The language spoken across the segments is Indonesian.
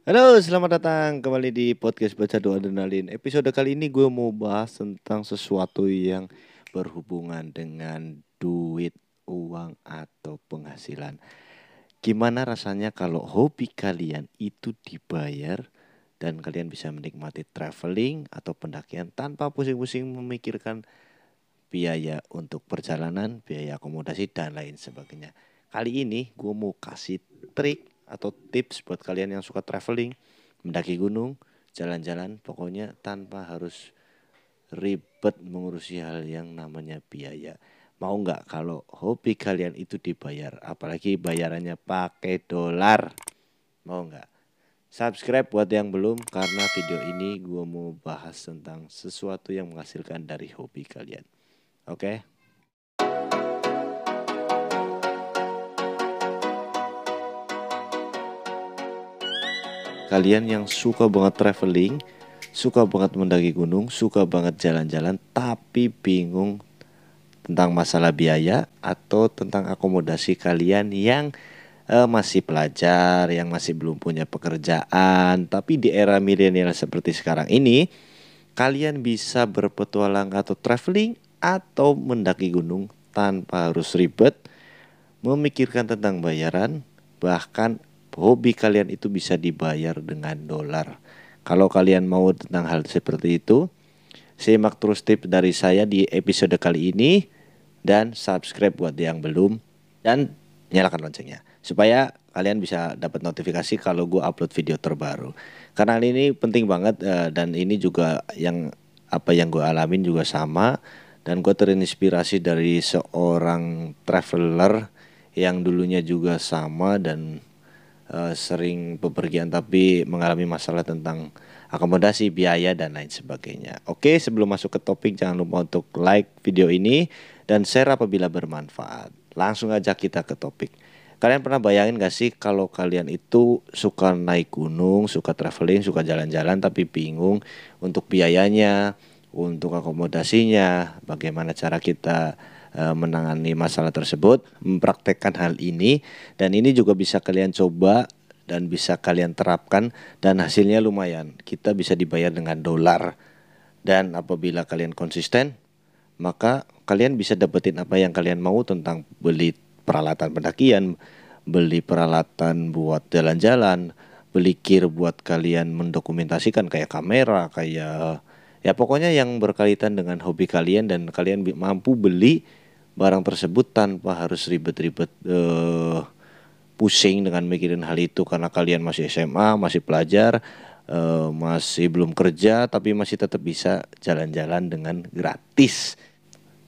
Halo, selamat datang kembali di podcast Baca Doa Adrenalin. Episode kali ini gue mau bahas tentang sesuatu yang berhubungan dengan duit, uang, atau penghasilan. Gimana rasanya kalau hobi kalian itu dibayar dan kalian bisa menikmati traveling atau pendakian tanpa pusing-pusing memikirkan biaya untuk perjalanan, biaya akomodasi, dan lain sebagainya. Kali ini gue mau kasih trik atau tips buat kalian yang suka traveling, mendaki gunung, jalan-jalan, pokoknya tanpa harus ribet mengurusi hal yang namanya biaya. Mau nggak kalau hobi kalian itu dibayar, apalagi bayarannya pakai dolar? Mau nggak? Subscribe buat yang belum karena video ini gue mau bahas tentang sesuatu yang menghasilkan dari hobi kalian. Oke? Okay? Kalian yang suka banget traveling, suka banget mendaki gunung, suka banget jalan-jalan, tapi bingung tentang masalah biaya atau tentang akomodasi kalian yang uh, masih pelajar, yang masih belum punya pekerjaan, tapi di era milenial seperti sekarang ini, kalian bisa berpetualang atau traveling atau mendaki gunung tanpa harus ribet, memikirkan tentang bayaran, bahkan hobi kalian itu bisa dibayar dengan dolar. Kalau kalian mau tentang hal seperti itu, simak terus tips dari saya di episode kali ini dan subscribe buat yang belum dan nyalakan loncengnya supaya kalian bisa dapat notifikasi kalau gue upload video terbaru. Karena ini penting banget uh, dan ini juga yang apa yang gue alamin juga sama dan gue terinspirasi dari seorang traveler yang dulunya juga sama dan uh, sering bepergian tapi mengalami masalah tentang akomodasi, biaya dan lain sebagainya. Oke, sebelum masuk ke topik jangan lupa untuk like video ini dan share apabila bermanfaat. Langsung aja kita ke topik. Kalian pernah bayangin gak sih kalau kalian itu suka naik gunung, suka traveling, suka jalan-jalan tapi bingung untuk biayanya, untuk akomodasinya, bagaimana cara kita Eh, menangani masalah tersebut, mempraktekkan hal ini dan ini juga bisa kalian coba dan bisa kalian terapkan dan hasilnya lumayan. Kita bisa dibayar dengan dolar. Dan apabila kalian konsisten, maka kalian bisa dapetin apa yang kalian mau tentang beli peralatan pendakian, beli peralatan buat jalan-jalan, beli gear buat kalian mendokumentasikan kayak kamera, kayak ya pokoknya yang berkaitan dengan hobi kalian dan kalian mampu beli barang tersebut tanpa harus ribet-ribet uh, pusing dengan mikirin hal itu karena kalian masih SMA, masih pelajar, uh, masih belum kerja tapi masih tetap bisa jalan-jalan dengan gratis.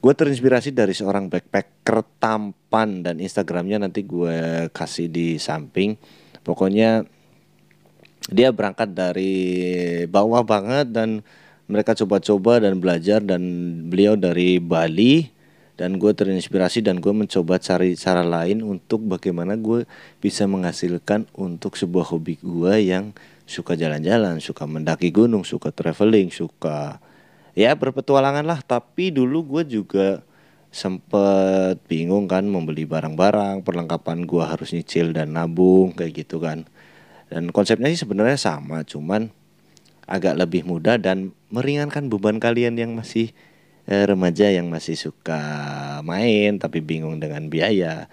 Gue terinspirasi dari seorang backpacker tampan dan Instagramnya nanti gue kasih di samping. Pokoknya dia berangkat dari bawah banget dan mereka coba-coba dan belajar dan beliau dari Bali dan gue terinspirasi dan gue mencoba cari cara lain untuk bagaimana gue bisa menghasilkan untuk sebuah hobi gue yang suka jalan-jalan, suka mendaki gunung, suka traveling, suka ya berpetualangan lah. Tapi dulu gue juga sempet bingung kan membeli barang-barang, perlengkapan gue harus nyicil dan nabung kayak gitu kan. Dan konsepnya sih sebenarnya sama, cuman agak lebih mudah dan meringankan beban kalian yang masih eh, remaja yang masih suka main tapi bingung dengan biaya.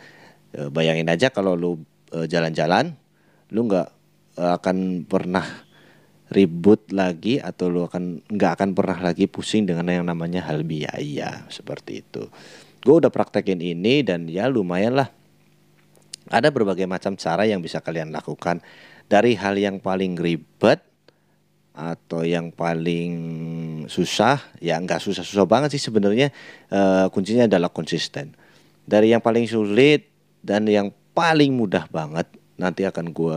Eh, bayangin aja kalau lu eh, jalan-jalan, lu nggak akan pernah ribut lagi atau lu akan nggak akan pernah lagi pusing dengan yang namanya hal biaya seperti itu. Gue udah praktekin ini dan ya lumayan lah. Ada berbagai macam cara yang bisa kalian lakukan dari hal yang paling ribet atau yang paling susah? Ya nggak susah-susah banget sih sebenarnya uh, kuncinya adalah konsisten. Dari yang paling sulit dan yang paling mudah banget nanti akan gue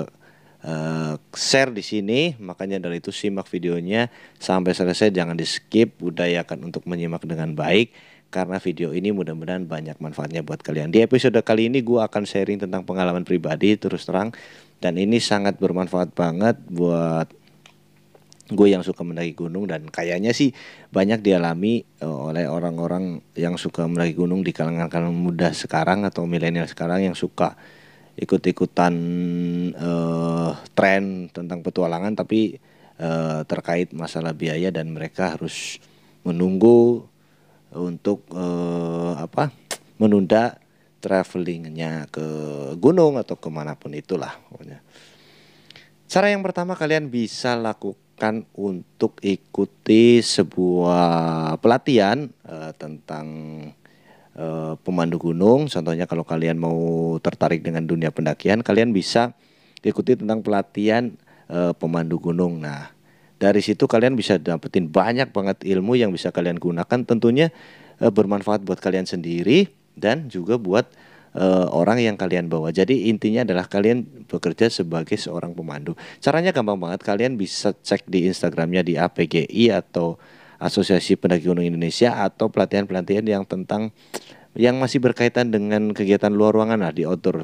uh, share di sini. Makanya dari itu simak videonya. Sampai selesai jangan di skip budayakan untuk menyimak dengan baik. Karena video ini mudah-mudahan banyak manfaatnya buat kalian. Di episode kali ini gue akan sharing tentang pengalaman pribadi terus terang. Dan ini sangat bermanfaat banget buat gue yang suka mendaki gunung dan kayaknya sih banyak dialami uh, oleh orang-orang yang suka mendaki gunung di kalangan-kalangan muda sekarang atau milenial sekarang yang suka ikut-ikutan uh, tren tentang petualangan tapi uh, terkait masalah biaya dan mereka harus menunggu untuk uh, apa menunda travelingnya ke gunung atau ke mana pun itulah pokoknya. Cara yang pertama kalian bisa lakukan untuk ikuti sebuah pelatihan uh, tentang uh, pemandu gunung. Contohnya kalau kalian mau tertarik dengan dunia pendakian, kalian bisa ikuti tentang pelatihan uh, pemandu gunung. Nah, dari situ kalian bisa dapetin banyak banget ilmu yang bisa kalian gunakan. Tentunya uh, bermanfaat buat kalian sendiri dan juga buat uh, orang yang kalian bawa. Jadi intinya adalah kalian bekerja sebagai seorang pemandu. Caranya gampang banget. Kalian bisa cek di Instagramnya di APGI atau Asosiasi Pendaki Gunung Indonesia atau pelatihan-pelatihan yang tentang yang masih berkaitan dengan kegiatan luar ruangan lah di outdoor.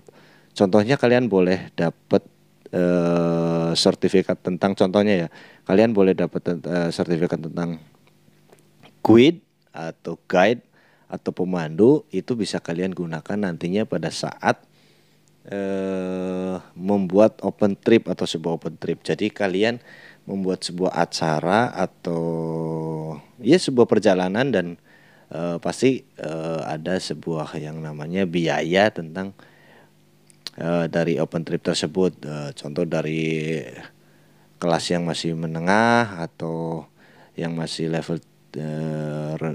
Contohnya kalian boleh dapat uh, sertifikat tentang contohnya ya. Kalian boleh dapat uh, sertifikat tentang guide atau guide atau pemandu itu bisa kalian gunakan nantinya pada saat uh, membuat open trip atau sebuah open trip. Jadi kalian membuat sebuah acara atau ya sebuah perjalanan dan uh, pasti uh, ada sebuah yang namanya biaya tentang uh, dari open trip tersebut uh, contoh dari kelas yang masih menengah atau yang masih level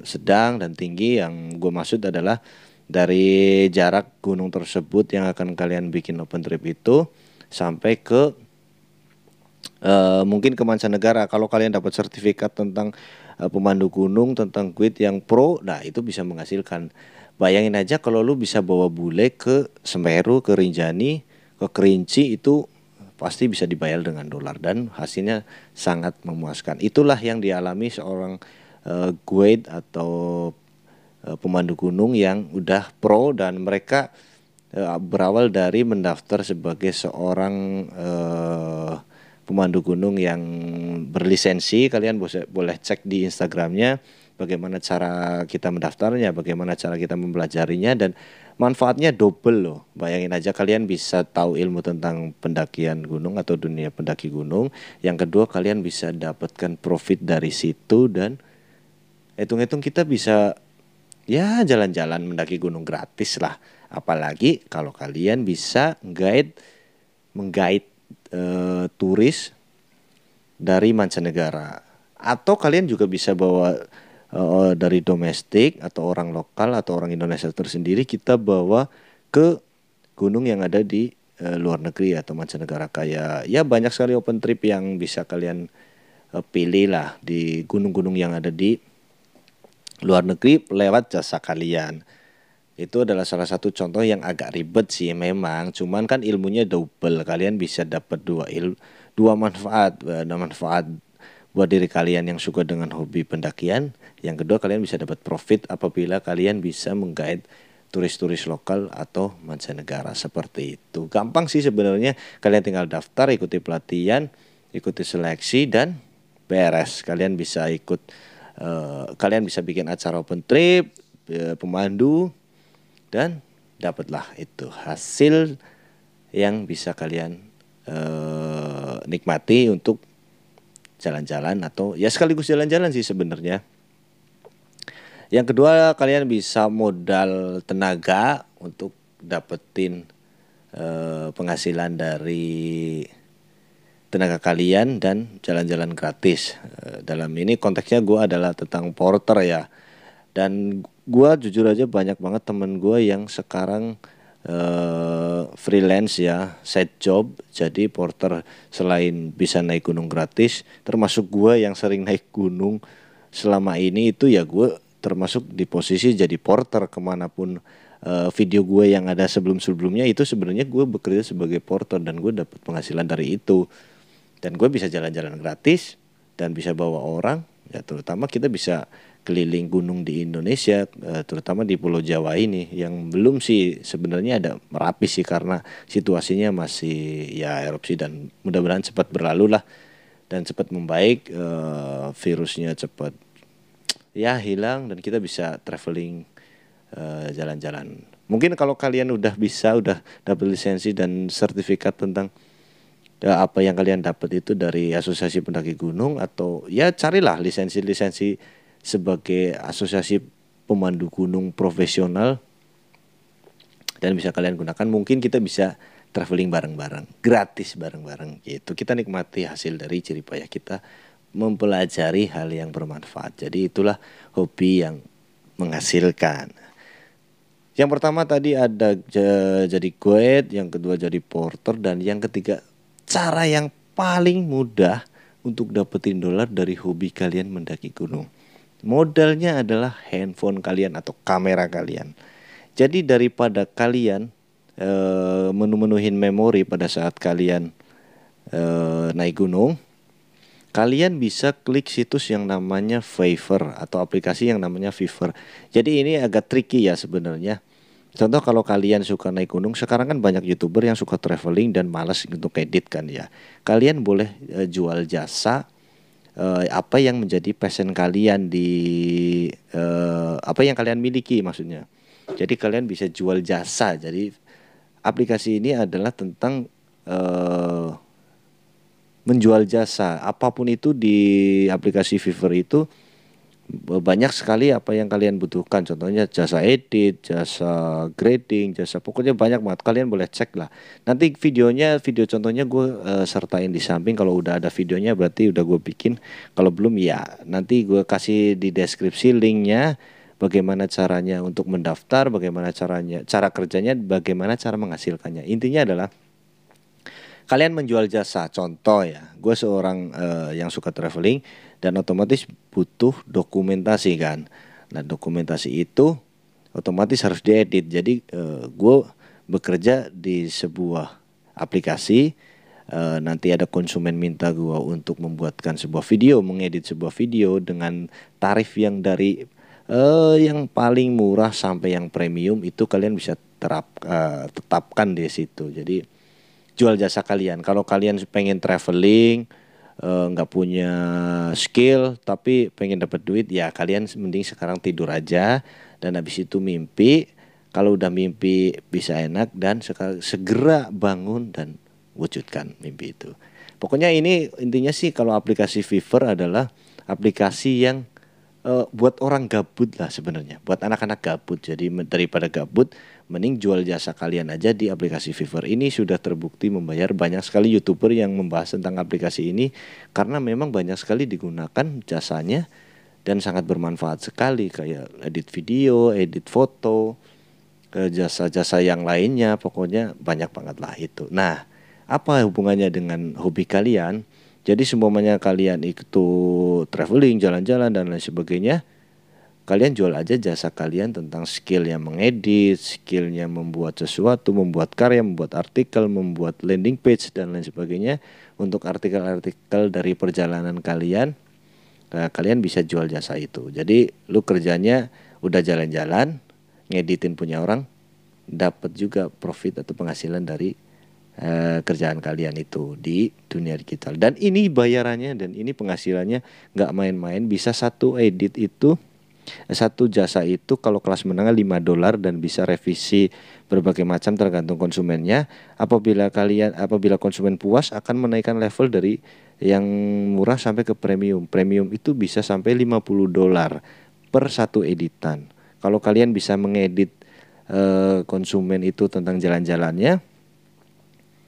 sedang dan tinggi yang gue maksud adalah dari jarak gunung tersebut yang akan kalian bikin open trip itu sampai ke uh, mungkin ke mancanegara. Kalau kalian dapat sertifikat tentang uh, pemandu gunung tentang guide yang pro nah itu bisa menghasilkan. Bayangin aja kalau lu bisa bawa bule ke Semeru ke Rinjani ke Kerinci itu pasti bisa dibayar dengan dolar dan hasilnya sangat memuaskan. Itulah yang dialami seorang uh, guide atau uh, pemandu gunung yang udah pro dan mereka uh, berawal dari mendaftar sebagai seorang uh, pemandu gunung yang berlisensi. Kalian boleh boleh cek di Instagramnya bagaimana cara kita mendaftarnya bagaimana cara kita mempelajarinya dan manfaatnya double loh. Bayangin aja kalian bisa tahu ilmu tentang pendakian gunung atau dunia pendaki gunung. Yang kedua kalian bisa dapatkan profit dari situ dan hitung-hitung kita bisa ya jalan-jalan mendaki gunung gratis lah. Apalagi kalau kalian bisa guide menggait uh, turis dari mancanegara. Atau kalian juga bisa bawa uh, dari domestik atau orang lokal atau orang Indonesia tersendiri kita bawa ke gunung yang ada di uh, luar negeri atau mancanegara. Kayak ya banyak sekali open trip yang bisa kalian uh, pilih lah di gunung-gunung yang ada di luar negeri lewat jasa kalian. Itu adalah salah satu contoh yang agak ribet sih memang. Cuman kan ilmunya double. Kalian bisa dapat dua il dua manfaat eh, manfaat buat diri kalian yang suka dengan hobi pendakian. Yang kedua kalian bisa dapat profit apabila kalian bisa menggait turis-turis lokal atau mancanegara. Seperti itu. Gampang sih sebenarnya. Kalian tinggal daftar ikuti pelatihan ikuti seleksi dan beres. Kalian bisa ikut uh, kalian bisa bikin acara open trip uh, pemandu dan dapatlah itu hasil yang bisa kalian uh, nikmati untuk jalan-jalan atau ya sekaligus jalan-jalan sih sebenarnya. Yang kedua kalian bisa modal tenaga untuk dapetin uh, penghasilan dari tenaga kalian dan jalan-jalan gratis. Uh, dalam ini konteksnya gue adalah tentang porter ya. Dan gue jujur aja banyak banget temen gue yang sekarang uh, freelance ya side job jadi porter selain bisa naik gunung gratis termasuk gue yang sering naik gunung selama ini itu ya gue termasuk di posisi jadi porter ke mana pun uh, video gue yang ada sebelum sebelumnya itu sebenarnya gue bekerja sebagai porter dan gue dapat penghasilan dari itu dan gue bisa jalan-jalan gratis dan bisa bawa orang ya terutama kita bisa keliling gunung di Indonesia eh, terutama di Pulau Jawa ini yang belum sih sebenarnya ada merapi sih karena situasinya masih ya erupsi dan mudah-mudahan cepat berlalu lah. Dan cepat membaik uh, virusnya cepat ya hilang dan kita bisa traveling eh, jalan-jalan. Mungkin kalau kalian udah bisa udah dapat lisensi dan sertifikat tentang apa yang kalian dapat itu dari asosiasi pendaki gunung atau ya carilah lisensi-lisensi sebagai asosiasi pemandu gunung profesional dan bisa kalian gunakan. Mungkin kita bisa traveling bareng-bareng gratis bareng-bareng gitu. Kita nikmati hasil dari jeripayah kita mempelajari hal yang bermanfaat. Jadi itulah hobi yang menghasilkan. Yang pertama tadi ada jadi guide yang kedua jadi porter dan yang ketiga cara yang paling mudah untuk dapetin dolar dari hobi kalian mendaki gunung modalnya adalah handphone kalian atau kamera kalian jadi daripada kalian e, menu-menuhin memori pada saat kalian e, naik gunung, kalian bisa klik situs yang namanya Fiverr atau aplikasi yang namanya Fiverr. Jadi ini agak tricky ya sebenarnya. Contoh kalau kalian suka naik gunung, sekarang kan banyak youtuber yang suka traveling dan malas untuk edit kan ya. Kalian boleh e, jual jasa e, apa yang menjadi passion kalian di e, apa yang kalian miliki maksudnya. Jadi kalian bisa jual jasa. Jadi aplikasi ini adalah tentang uh, menjual jasa apa pun itu di aplikasi Fiverr itu banyak sekali apa yang kalian butuhkan. Contohnya jasa edit jasa grading jasa pokoknya banyak banget. Kalian boleh cek lah. Nanti videonya video contohnya gue uh, sertain di samping. Kalau udah ada videonya berarti udah gue bikin. Kalau belum ya. Nanti gue kasih di deskripsi linknya bagaimana caranya untuk mendaftar, bagaimana caranya, cara kerjanya, bagaimana cara menghasilkannya. Intinya adalah kalian menjual jasa. Contoh ya, gue seorang uh, yang suka traveling dan otomatis butuh dokumentasi kan. Nah dokumentasi itu otomatis harus diedit. Jadi uh, gue bekerja di sebuah aplikasi. Uh, nanti ada konsumen minta gue untuk membuatkan sebuah video, mengedit sebuah video dengan tarif yang dari uh, yang paling murah sampai yang premium itu kalian bisa terap uh, tetapkan di situ. Jadi jual jasa kalian. Kalau kalian pengen traveling eh, nggak uh, punya skill tapi pengen dapat duit ya kalian mending sekarang tidur aja. Dan habis itu mimpi kalau udah mimpi bisa enak dan segera bangun dan wujudkan mimpi itu. Pokoknya ini intinya sih kalau aplikasi Fiverr adalah aplikasi yang uh, buat orang gabut lah sebenarnya, buat anak-anak gabut. Jadi daripada gabut, mending jual jasa kalian aja di aplikasi Fiverr. Ini sudah terbukti membayar banyak sekali youtuber yang membahas tentang aplikasi ini karena memang banyak sekali digunakan jasanya dan sangat bermanfaat sekali kayak edit video, edit foto, jasa-jasa yang lainnya. Pokoknya banyak banget lah itu. Nah, apa hubungannya dengan hobi kalian? Jadi semuanya kalian itu traveling, jalan-jalan dan lain sebagainya, kalian jual aja jasa kalian tentang skill yang mengedit, skillnya membuat sesuatu, membuat karya, membuat artikel, membuat landing page dan lain sebagainya untuk artikel-artikel dari perjalanan kalian. Nah, kalian bisa jual jasa itu. Jadi lu kerjanya udah jalan-jalan, ngeditin punya orang, dapat juga profit atau penghasilan dari eh, kerjaan kalian itu di dunia digital dan ini bayarannya dan ini penghasilannya nggak main-main bisa satu edit itu satu jasa itu kalau kelas menengah 5 dolar dan bisa revisi berbagai macam tergantung konsumennya. Apabila kalian apabila konsumen puas akan menaikkan level dari yang murah sampai ke premium. Premium itu bisa sampai 50 dolar per satu editan. Kalau kalian bisa mengedit eh, konsumen itu tentang jalan-jalannya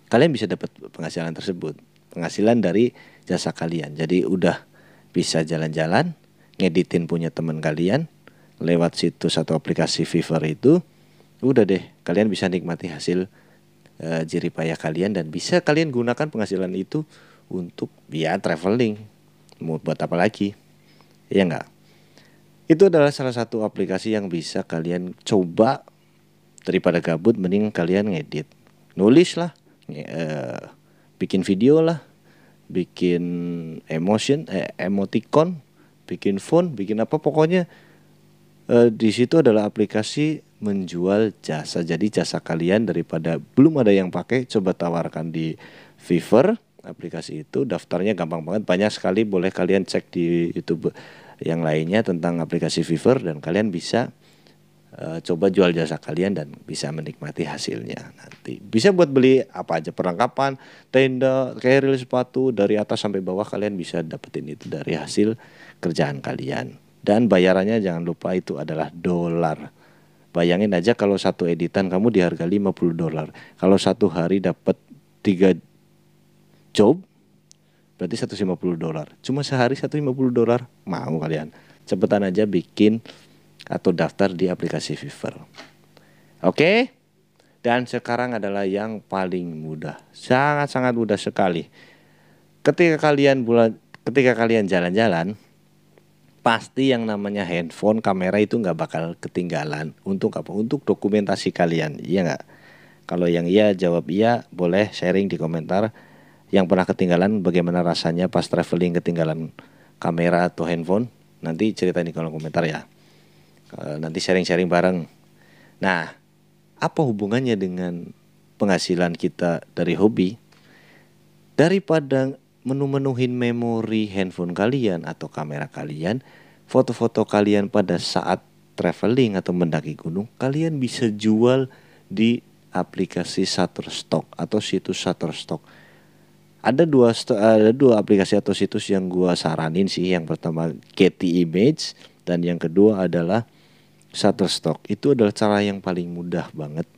kalian bisa dapat penghasilan tersebut. Penghasilan dari jasa kalian. Jadi udah bisa jalan-jalan ngeditin punya teman kalian lewat situs atau aplikasi Fiverr itu udah deh kalian bisa nikmati hasil uh, jeripayah kalian dan bisa kalian gunakan penghasilan itu untuk ya traveling. Mau buat apa lagi? Ya enggak itu adalah salah satu aplikasi yang bisa kalian coba daripada gabut mending kalian ngedit. Nulis lah uh, bikin video lah bikin emotion eh, emoticon bikin phone bikin apa pokoknya uh, di situ adalah aplikasi menjual jasa. Jadi jasa kalian daripada belum ada yang pakai coba tawarkan di Fiverr aplikasi itu. Daftarnya gampang banget banyak sekali. Boleh kalian cek di YouTube yang lainnya tentang aplikasi Fiverr dan kalian bisa uh, coba jual jasa kalian dan bisa menikmati hasilnya nanti. Bisa buat beli apa aja perlengkapan, tenda, keril, sepatu dari atas sampai bawah kalian bisa dapetin itu dari hasil kerjaan kalian. Dan bayarannya jangan lupa itu adalah dolar. Bayangin aja kalau satu editan kamu di harga 50 dolar. Kalau satu hari dapat tiga job berarti 150 dolar. Cuma sehari 150 dolar mau kalian. Cepetan aja bikin atau daftar di aplikasi Fiverr. Oke? Dan sekarang adalah yang paling mudah. Sangat-sangat mudah sekali. Ketika kalian bulan ketika kalian jalan-jalan pasti yang namanya handphone kamera itu nggak bakal ketinggalan untuk apa untuk dokumentasi kalian iya nggak kalau yang iya jawab iya boleh sharing di komentar yang pernah ketinggalan bagaimana rasanya pas traveling ketinggalan kamera atau handphone nanti cerita di kolom komentar ya nanti sharing-sharing bareng nah apa hubungannya dengan penghasilan kita dari hobi daripada menu-menuhin memori handphone kalian atau kamera kalian, foto-foto kalian pada saat traveling atau mendaki gunung, kalian bisa jual di aplikasi Shutterstock atau situs Shutterstock. Ada dua ada dua aplikasi atau situs yang gua saranin sih. Yang pertama Getty Image dan yang kedua adalah Shutterstock. Itu adalah cara yang paling mudah banget.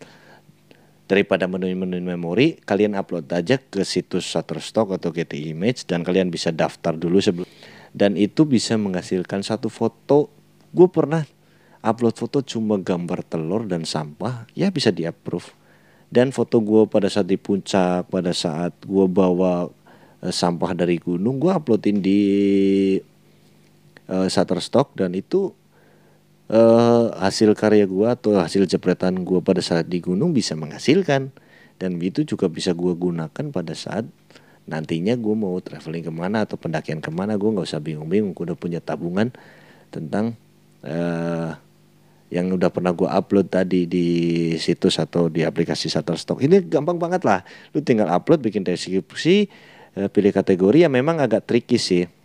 Daripada menu-menu memori kalian upload aja ke situs Shutterstock atau Getty Image dan kalian bisa daftar dulu sebelum. Dan itu bisa menghasilkan satu foto. Gue pernah upload foto cuma gambar telur dan sampah ya bisa di approve dan foto gue pada saat di puncak pada saat gue bawa uh, sampah dari gunung gue uploadin di uh, Shutterstock dan itu uh, hasil karya gue atau hasil jepretan gue pada saat di gunung bisa menghasilkan. Dan itu juga bisa gue gunakan pada saat nantinya gue mau traveling ke mana atau pendakian ke mana. Gue nggak usah bingung-bingung gue udah punya tabungan tentang uh, yang udah pernah gue upload tadi di situs atau di aplikasi Shutterstock. Ini gampang banget lah. Lu tinggal upload bikin deskripsi uh, pilih kategori ya memang agak tricky sih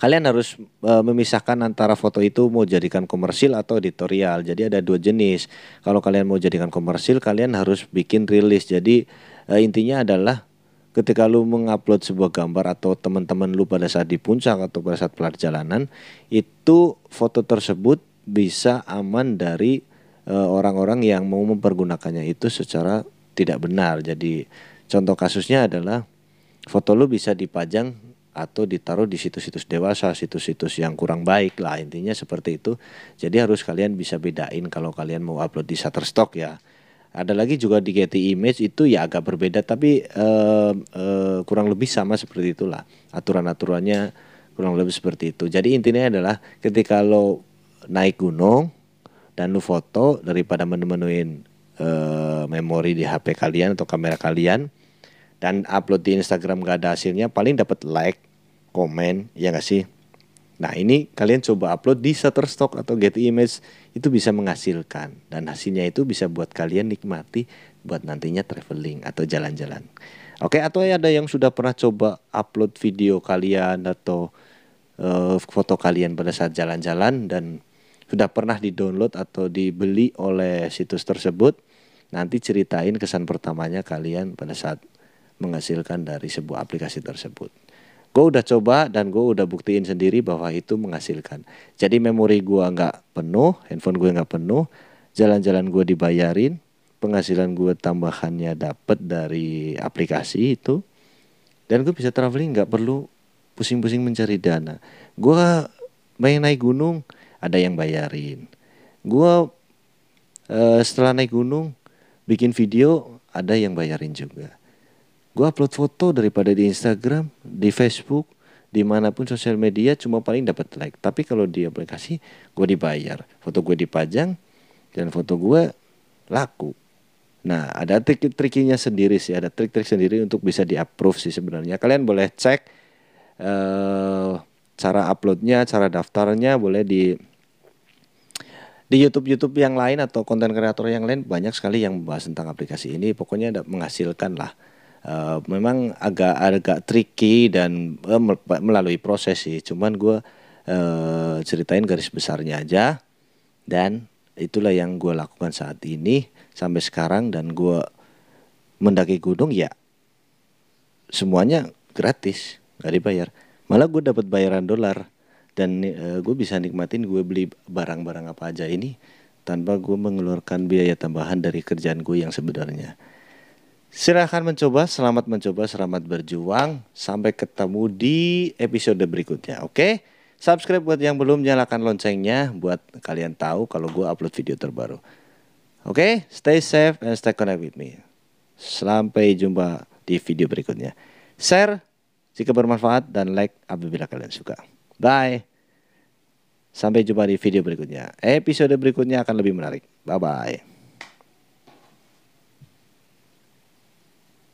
kalian harus e, memisahkan antara foto itu mau jadikan komersil atau editorial. Jadi ada dua jenis. Kalau kalian mau jadikan komersil, kalian harus bikin rilis. Jadi e, intinya adalah ketika lu mengupload sebuah gambar atau teman-teman lu pada saat di puncak atau pada saat perjalanan, itu foto tersebut bisa aman dari e, orang-orang yang mau mempergunakannya itu secara tidak benar. Jadi contoh kasusnya adalah foto lu bisa dipajang atau ditaruh di situs-situs dewasa, situs-situs yang kurang baik lah intinya seperti itu. Jadi harus kalian bisa bedain kalau kalian mau upload di Shutterstock ya. Ada lagi juga di Getty Image itu ya agak berbeda tapi uh, uh, kurang lebih sama seperti itulah aturan-aturannya kurang lebih seperti itu. Jadi intinya adalah ketika lo naik gunung dan lo foto daripada menu-menuin uh, memori di HP kalian atau kamera kalian dan upload di Instagram gak ada hasilnya paling dapat like komen ya gak sih? Nah ini kalian coba upload di Shutterstock atau Getty Image itu bisa menghasilkan. Dan hasilnya itu bisa buat kalian nikmati buat nantinya traveling atau jalan-jalan. Oke atau ada yang sudah pernah coba upload video kalian atau uh, foto kalian pada saat jalan-jalan dan sudah pernah di-download atau dibeli oleh situs tersebut nanti ceritain kesan pertamanya kalian pada saat menghasilkan dari sebuah aplikasi tersebut. Gue udah coba dan gue udah buktiin sendiri bahwa itu menghasilkan. Jadi memori gue nggak penuh, handphone gue nggak penuh, jalan-jalan gue dibayarin, penghasilan gue tambahannya dapet dari aplikasi itu, dan gue bisa traveling nggak perlu pusing-pusing mencari dana. Gue main naik gunung ada yang bayarin. Gue uh, setelah naik gunung bikin video ada yang bayarin juga gue upload foto daripada di Instagram di Facebook di mana pun sosial media cuma paling dapat like. Tapi kalau di aplikasi gue dibayar. Foto gue dipajang dan foto gue laku. Nah ada trik-triknya sendiri sih. Ada trik-trik sendiri untuk bisa di approve sih sebenarnya. Kalian boleh cek uh, cara uploadnya cara daftarnya. Boleh di di YouTube YouTube yang lain atau konten kreator yang lain. Banyak sekali yang membahas tentang aplikasi ini. Pokoknya ada menghasilkan lah Uh, memang agak agak tricky dan uh, melalui proses sih. Cuman gue uh, ceritain garis besarnya aja. Dan itulah yang gue lakukan saat ini sampai sekarang dan gue mendaki gunung ya semuanya gratis nggak dibayar. Malah gue dapat bayaran dolar dan uh, gue bisa nikmatin gue beli barang-barang apa aja ini tanpa gue mengeluarkan biaya tambahan dari kerjaan gue yang sebenarnya Silahkan mencoba, selamat mencoba, selamat berjuang. Sampai ketemu di episode berikutnya, oke? Okay? Subscribe buat yang belum, nyalakan loncengnya buat kalian tahu kalau gue upload video terbaru. Oke, okay? stay safe and stay connect with me. Sampai jumpa di video berikutnya. Share jika bermanfaat dan like apabila kalian suka. Bye. Sampai jumpa di video berikutnya. Episode berikutnya akan lebih menarik. Bye bye.